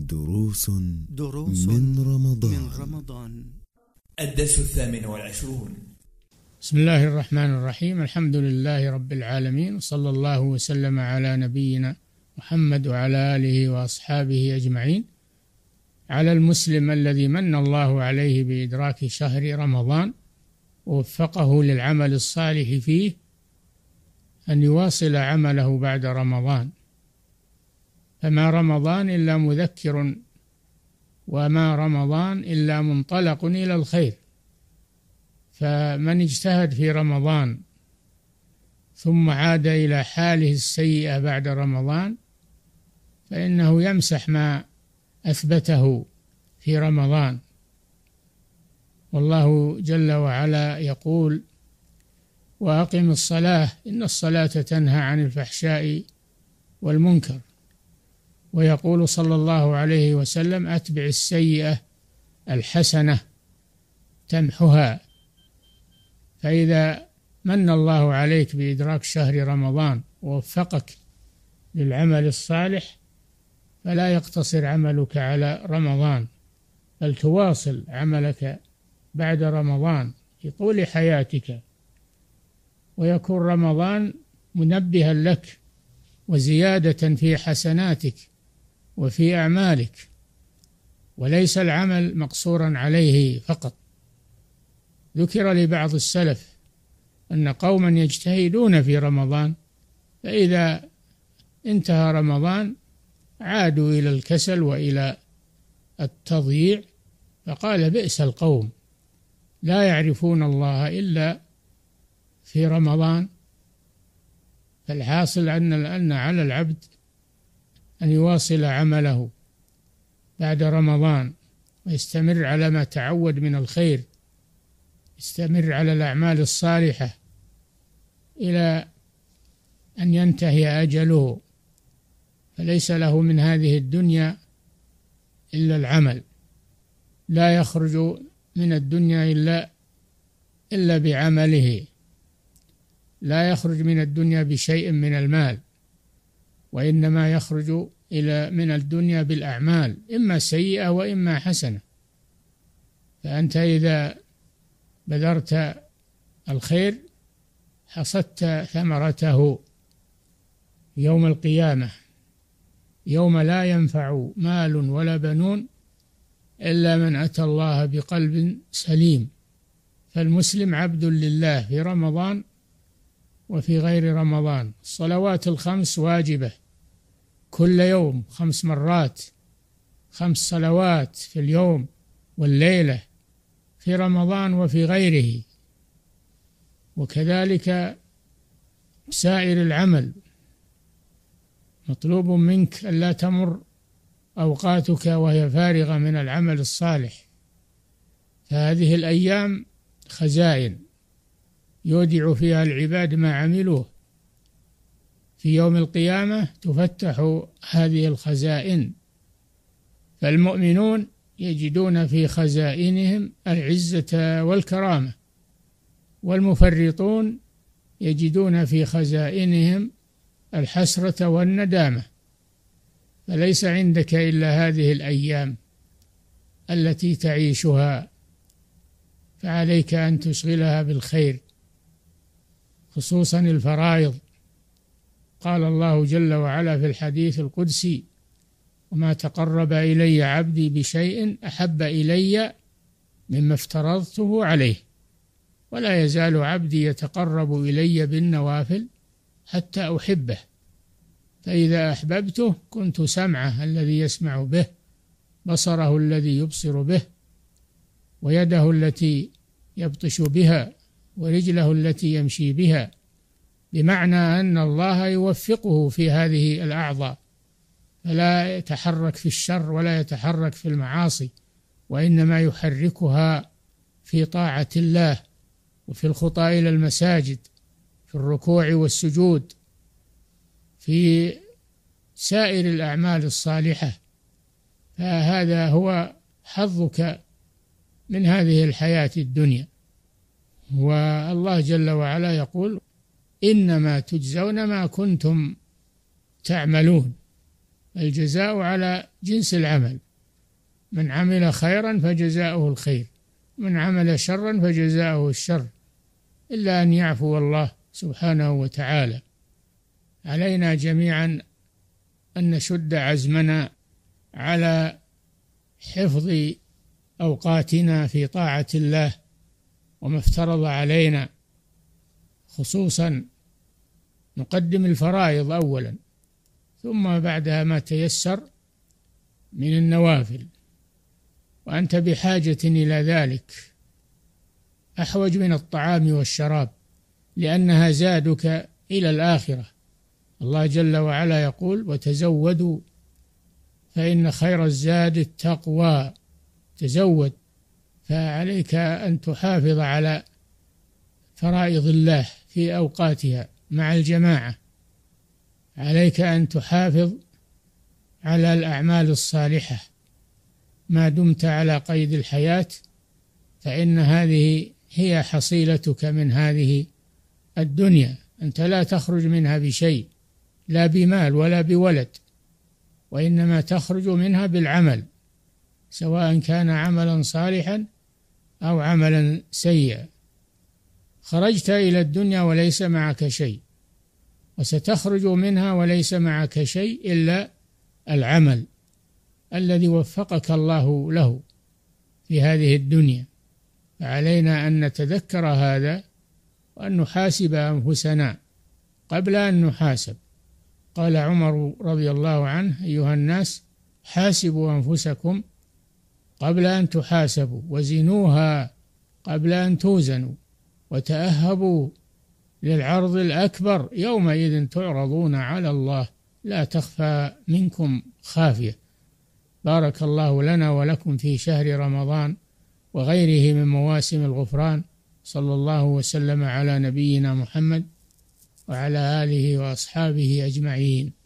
دروس دروس من رمضان. من رمضان. الدرس الثامن والعشرون. بسم الله الرحمن الرحيم. الحمد لله رب العالمين. وصلى الله وسلم على نبينا محمد وعلى آله وأصحابه أجمعين. على المسلم الذي من الله عليه بإدراك شهر رمضان ووفقه للعمل الصالح فيه أن يواصل عمله بعد رمضان. فما رمضان إلا مذكر وما رمضان إلا منطلق إلى الخير. فمن اجتهد في رمضان ثم عاد إلى حاله السيئة بعد رمضان فإنه يمسح ما أثبته في رمضان. والله جل وعلا يقول وأقم الصلاة إن الصلاة تنهى عن الفحشاء والمنكر. ويقول صلى الله عليه وسلم أتبع السيئة الحسنة تمحها. فإذا من الله عليك بإدراك شهر رمضان ووفقك للعمل الصالح فلا يقتصر عملك على رمضان بل تواصل عملك بعد رمضان في طول حياتك. ويكون رمضان منبها لك وزيادة في حسناتك. وفي أعمالك وليس العمل مقصورا عليه فقط. ذكر لبعض السلف أن قوما يجتهدون في رمضان فإذا انتهى رمضان عادوا إلى الكسل وإلى التضييع فقال بئس القوم. لا يعرفون الله إلا في رمضان. فالحاصل ان أن على العبد أن يواصل عمله بعد رمضان ويستمر على ما تعود من الخير يستمر على الأعمال الصالحة إلى أن ينتهي أجله. فليس له من هذه الدنيا إلا العمل. لا يخرج من الدنيا إلا إلا بعمله. لا يخرج من الدنيا بشيء من المال. وإنما يخرج إلى من الدنيا بالأعمال إما سيئة وإما حسنة. فأنت إذا بذرت الخير حصدت ثمرته يوم القيامة يوم لا ينفع مال ولا بنون إلا من أتى الله بقلب سليم. فالمسلم عبد لله في رمضان وفي غير رمضان. الصلوات الخمس واجبة. كل يوم خمس مرات. خمس صلوات في اليوم والليلة في رمضان وفي غيره. وكذلك سائر العمل. مطلوب منك ألا تمر أوقاتك وهي فارغة من العمل الصالح. فهذه الأيام خزائن. يودع فيها العباد ما عملوه. في يوم القيامة تفتح هذه الخزائن. فالمؤمنون يجدون في خزائنهم العزة والكرامة والمفرطون يجدون في خزائنهم الحسرة والندامة. فليس عندك إلا هذه الأيام التي تعيشها فعليك أن تشغلها بالخير. خصوصا الفرائض. قال الله جل وعلا في الحديث القدسي وما تقرب إلي عبدي بشيء أحب إلي مما افترضته عليه ولا يزال عبدي يتقرب إلي بالنوافل حتى أحبه فإذا أحببته كنت سمعه الذي يسمع به بصره الذي يبصر به ويده التي يبطش بها ورجله التي يمشي بها بمعنى أن الله يوفقه في هذه الأعضاء. فلا يتحرك في الشر ولا يتحرك في المعاصي وإنما يحركها في طاعة الله وفي الخطى إلى المساجد في الركوع والسجود في سائر الأعمال الصالحة. فهذا هو حظك من هذه الحياة الدنيا. والله جل وعلا يقول إنما تجزون ما كنتم تعملون. الجزاء على جنس العمل. من عمل خيرا فجزاؤه الخير. من عمل شرا فجزاؤه الشر. إلا أن يعفو الله سبحانه وتعالى. علينا جميعا أن نشد عزمنا على حفظ أوقاتنا في طاعة الله وما افترض علينا خصوصا نقدم الفرائض أولا ثم بعدها ما تيسر من النوافل. وأنت بحاجة إلى ذلك. أحوج من الطعام والشراب لأنها زادك إلى الآخرة. الله جل وعلا يقول وتزودوا فإن خير الزاد التقوى. تزود. فعليك أن تحافظ على فرائض الله في أوقاتها مع الجماعة. عليك أن تحافظ على الأعمال الصالحة. ما دمت على قيد الحياة فإن هذه هي حصيلتك من هذه الدنيا. أنت لا تخرج منها بشيء لا بمال ولا بولد وإنما تخرج منها بالعمل سواء كان عملا صالحا أو عملا سيئا. خرجت إلى الدنيا وليس معك شيء وستخرج منها وليس معك شيء إلا العمل الذي وفقك الله له في هذه الدنيا. فعلينا أن نتذكر هذا وأن نحاسب أنفسنا قبل أن نحاسب. قال عمر رضي الله عنه أيها الناس حاسبوا أنفسكم قبل أن تحاسبوا وزنوها قبل أن توزنوا وتأهبوا للعرض الأكبر يومئذ تعرضون على الله لا تخفى منكم خافية. بارك الله لنا ولكم في شهر رمضان وغيره من مواسم الغفران. صلى الله وسلم على نبينا محمد وعلى آله وأصحابه أجمعين.